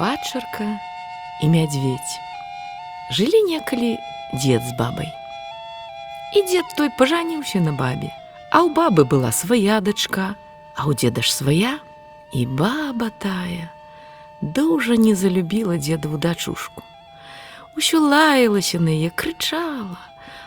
падчарка і мядзведь. Жылі некалі дзед з бабай. І дзед той пажаніўся на бабе, а ў бабы была свая дачка, а ў дзеда ж свая, і баба тая дужа не залюбіла дзедаву дачушку. Усё лаялася на яе, крычала,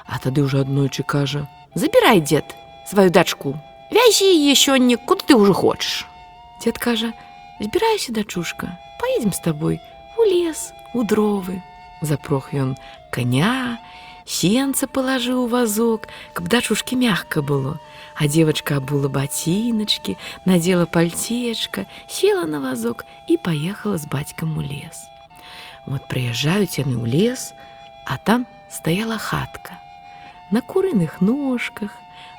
а тады ўжо аднойчы кажа: « Забірай, дзед, сваю дачку, вязі яе сёння, куды ты ўжо хочаш. Дзед кажа: « Збірайся, дачушка, поедем з табой у лес, у дровы. Запрох ён коня, сенца палажыў у вазок, каб дачушкі мягка было. А девочка обула ботиночки, надела пальтечко, села на вазок и поехала с батьком у лес. Вот приезжают они у лес, а там стояла хатка. На курыных ножках,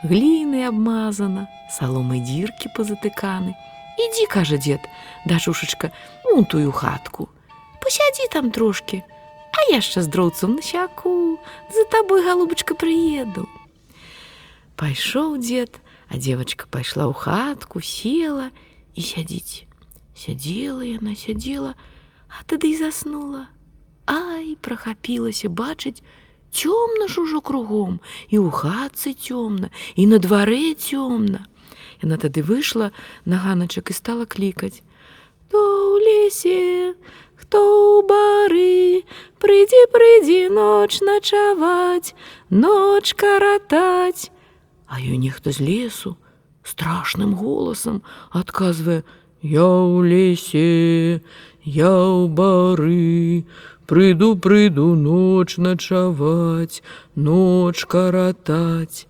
глиной обмазана, соломой дирки позатыканы. Иди, каже дед, дашушечка, вон тую хатку. Посяди там трошки, а я ще з дроўцом насяку, за тобой, голубочка, приеду. Пайшоў дзед, а девочка пайшла ў хатку, села і сядзіць. Сядзела яна, сядзела, а тады і заснула. Ай, прахапілася бачыць, цёмна ж ужо кругом, і ў хатцы цёмна, і на дварэ цёмна. Яна тады выйшла на ганачак і стала клікаць: « То ў лесе, хто ў бары, прыйдзі, прыйдзі ноч начаваць, ноч каратаць. А ёй нехта з лесу страшным голасам адказвае: « Я ў лесе, я ў бары, прыйду, прыйду ноч начаваць, ноч каратаць.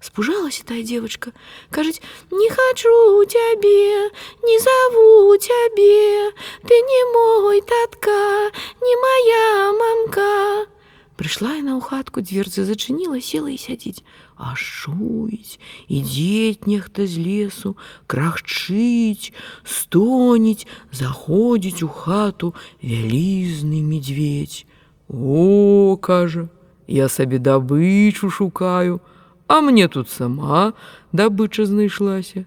Спужалася тая девочка, кажуць: « Не хачу цябе, не зову цябе, ты не мой татка, не моя мамка. Прыйшла яна ў хатку, дверцы зачыніла, села і сядзіць. А шуіць, ідзець нехта з лесу, крахчыць, стоніць, заходзіць у хату вялізны медведь. О, кажа, я сабе дабычу шукаю, а мне тут сама дабыча знайшлася.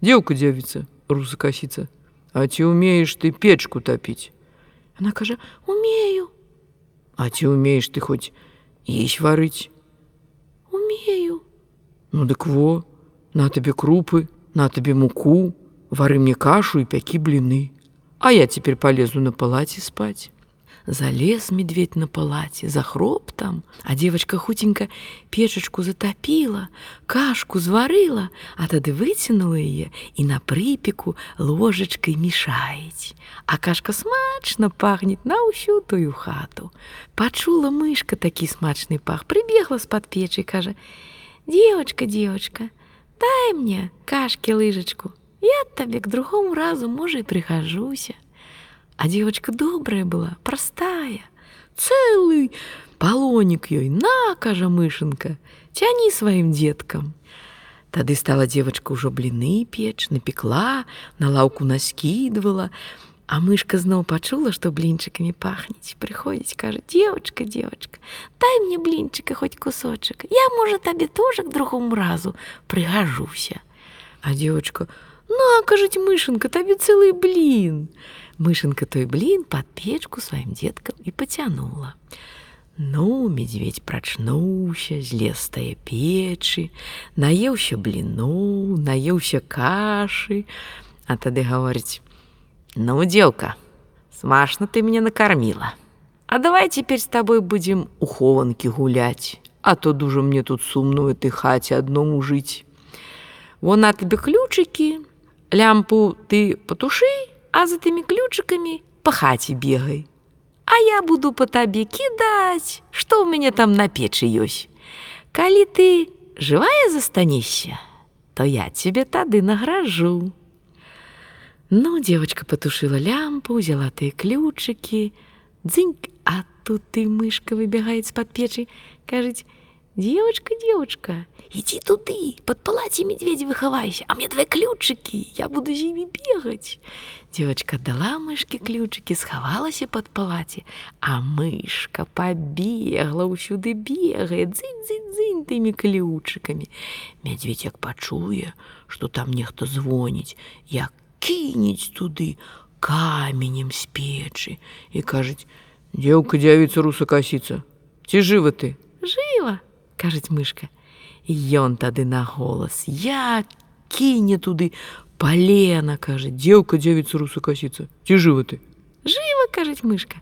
Дзеўка дзявіца, русакасіца, а ці умееш ты печку тапіць? Она кажа: « Умею. А ці умееш ты хоць есть варыць? Умею. Ну дык во, на табе крупы, на табе муку, вары мне кашу і пякі бліны. А я цяпер полезу на палаце спаць. Залез медведь на палаце, захроп там, а девочка хутенька печачку затопила, кашку зварыла, а тады выцянула яе і на прыпеку ложачкай мешаець. А кашка смачна пахнет на ўсю тую хату. Пачула мышка такі смачны пах, прыбегла з-пад печы, кажа: « Девочка, девочка, дай мне кашки лыжачку. Я табе к другому разу, можа, і прыхожуся. А девочка добрая была, простая, целый полоник ёй, на, кажа мышенка, тяни своим деткам. Тады стала девочка ўжо бліны печ, напекла, на лаўку наскидывала, а мышка зноў пачула, што блінчыкамі пахнець, прыходзіць, кажа: девочка, девочка, дай мне блінчыка хоть кусочек. Я, можа, табе тоже к другому разу прыгажуся. А девочка: "Ну, а кажуць мышенка, табе цэлый блин. Мышенка той блин под печку сваім деткам і потянула. Ну, медведь прачнуўся, злез стае печы, наеўся бліну, наеўся кашы, а тады гаворыць: « Ну, дзелка, смашна ты мяне накарміла. А давай теперь с тобой будем у хованкі гуляць, а то дужа мне тут сумную ты хаце адному жыць. Вон на тебе ключики, лямпу ты потуши, а за тымі ключыкамі па хаце бегай. А я буду по табе кідаць, што ў мяне там на печы ёсць. Калі ты жывая застанешся, то я тебе тады награжу. Ну, девочка потушила лямпу, взяла тыя ключыкі, дзыньк, а тут ты мышка выбегает з-пад печы, кажыць: Девочка, девочка, иди туды, под палате медведя выховайся, а мне твои ключики, я буду з імі бегать. Девочка дала мышке ключики, схавалася под палаце, а мышка побегла, ўсюды бегает, дзынь-дзынь-дзынь тымі ключиками. Медведь як пачуе, што там нехта звоніць, як кінець туды, каменем з печы і кажуць: Дзеўка дзявіца руса касіца. Ці жыва ты? Жыва, кажуць мышка. Ён тады на голас: Я кіне туды палена, кажа, дзеўка дзявіца руса касіца. Ці жыва ты? Жыва, кажуць мышка.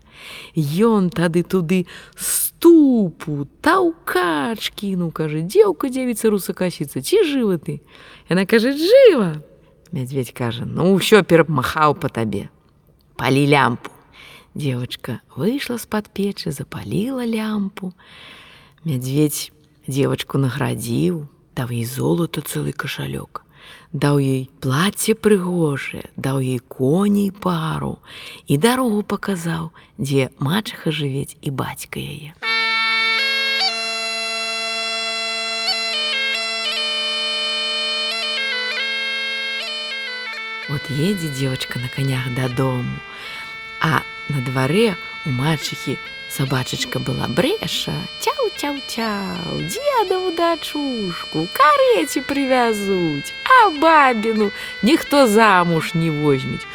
Ён тады туды ступу, таўкач кінуў, кажа, дзеўка дзявіца руса касіца. Ці жыва ты? Яна кажа, жыва. Мядзведь кажа: Ну ўсё перапмахаў па табе. Палі лямпу. Девочка выйшла з-пад печы, запаліла лямпу. Мядзведь Девочку наградзіў, даў ей золото цэлы кашалёк. Даў ёй плацце прыгожае, даў ёй коней пару і дарогу паказаў, дзе мачаха жывець і бацька яе. Вот едзе девочка на конях дадому, а на дварэ у мачыхі собачачка была брэша, цяў-цяў-цяў, дзедаву дачушку, карэці прывязуць, а бабіну ніхто замуж не возьмець.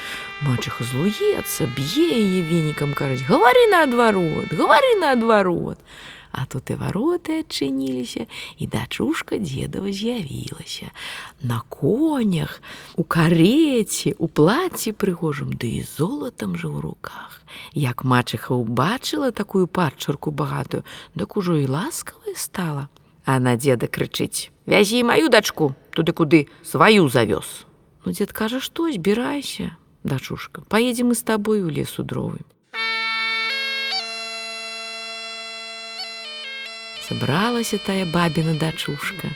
Мачыха злуецца, б'е яе венікам кажуць: гавары наадварот, гавары наадварот. А тут і вароты адчыніліся, і дачушка дзедава з'явілася. На конях, у кареце, у плаці прыгожым, ды і золатам жа ў руках. Як мачыха ўбачыла такую падчарку багатую, дык ужо і ласкавая стала. А на дзеда крычыць: « Вязі маю дачку, туды куды сваю завёз. Ну дзед кажа, што збірайся, дачушка, паедзем мы з табой у лесу дровы. Сабралася тая бабіна дачушка,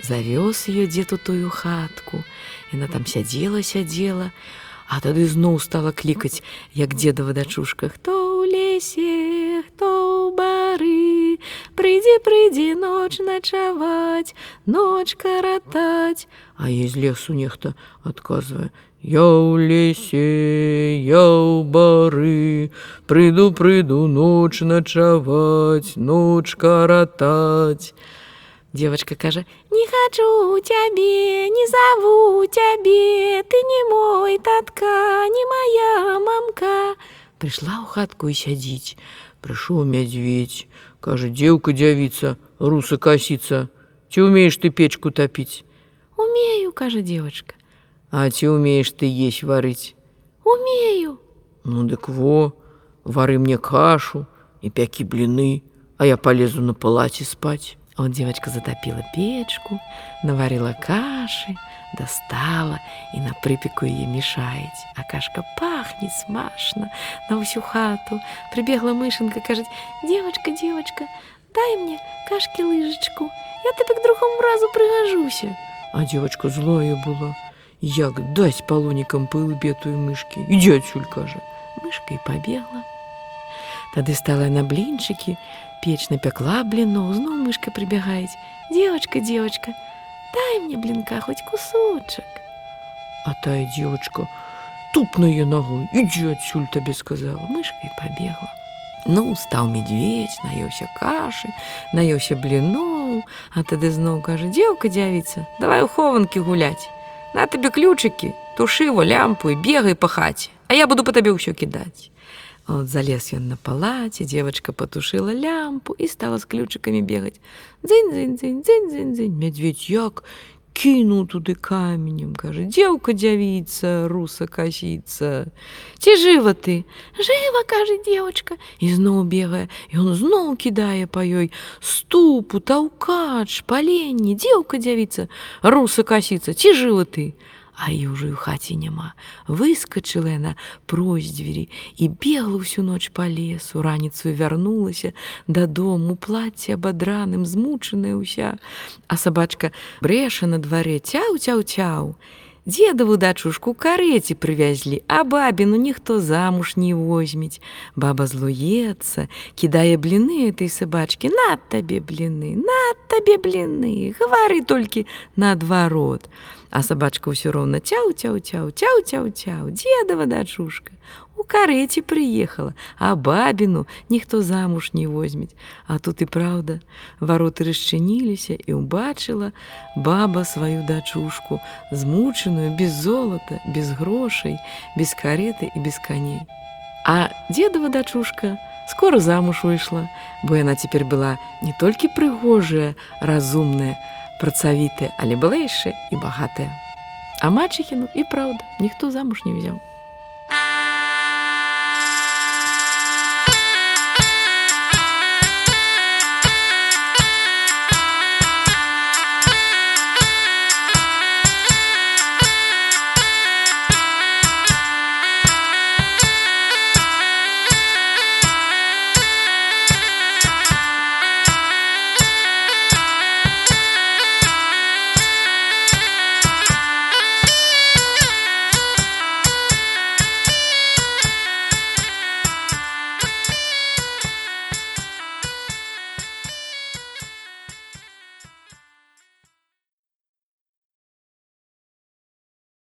завёз ее дзед у тую хатку. Яна там сядзела, сядзела, а тады зноў стала клікаць, як дзедава дачушка, хто прыйдзе, прыйдзе ноч начаваць, ноч каратаць, а ей з лесу нехта адказвае: Я ў лесе, я ў бары, прыйду, прыйду ноч начаваць, ноч каратаць. Девочка кажа: не хочу цябе, не зову цябе, ты не мой татка, не моя мамка. Прыйшла ў хатку і сядзіць. Прыйшоў мядзведь, кажа, дзеўка дзявіца, руса касіца, ці умееш ты печку тапіць? Умею, кажа девочка. А ці умееш ты есть варыць? Умею. Ну дык во, вары мне кашу і пякі бліны, а я полезу на палаце спаць. Вот девочка затопила печку, наварила каши, достала и на припеку ее мешаете. А кашка пахнет смашно на всю хату. Прибегла мышенка, кажет, девочка, девочка, дай мне кашки лыжечку, я тебе к другому разу пригожуся. А девочка злая была. Як дать полоникам по лбе той мышки. Иди отсюль, кажа. Мышка и побегла. Тады стала на блинчики, печь напекла блинов, зноў мышка прибегает. Девочка, девочка, дай мне блинка хоть кусочек. А тая девочка тупна ее ногой. Иди отсюль, тебе сказала. Мышка и побегла. Ну, стаў медведь, наеўся кашы, наеўся бліноў, а тады зноў кажа: дзеўка дзявіца, давай у хованкі гуляць. На табе ключыкі, тушы во лямпу і бегай па хаце, а я буду па табе ўсё кідаць. Вот залез ён на палаце, девочка потушила лямпу і стала з ключыкамі бегаць. Дзынь дзынь дзынь дзынь дзынь дзынь мядзведь як кінуў туды каменем, кажа: дзеўка дзявіца, руса касіца. Ці жыва ты? Жыва, кажа девочка, і зноў бегае, ён зноў кідае па ёй ступу, таўкач, паленне, дзеўка дзявіца, руса касіца, ці жыва ты? А і ўжо ў хаце няма. Выскачыла яна прось дзвері і бегла ўсю ноч па лесу, раніцаю вярнулася дадому плацце абадраным, змучаная ўся. А сабачка брэша на дварэ цяў цяў цяў. Дзедаву дачушку карэці прывязлі, а бабіну ніхто замуж не возьмець. Баба злуецца, кідае бліны этой сабачкі, над табе бліны, над табе бліны, гавары толькі наадварот. А сабачка ўсё роўна цяў цяў цяў цяў цяў цяў, дзедава дачушка. у карэце прыехала, а бабіну ніхто замуж не возьмець. А тут і праўда, вароты расчыніліся і ўбачыла баба сваю дачушку, змучаную без золата, без грошай, без кареты і без каней. А дзедава дачушка скоро замуж выйшла, бо яна цяпер была не толькі прыгожая, разумная, працавітая, але была яшчэ і багатая. А мачыхіну і праўда ніхто замуж не взяў.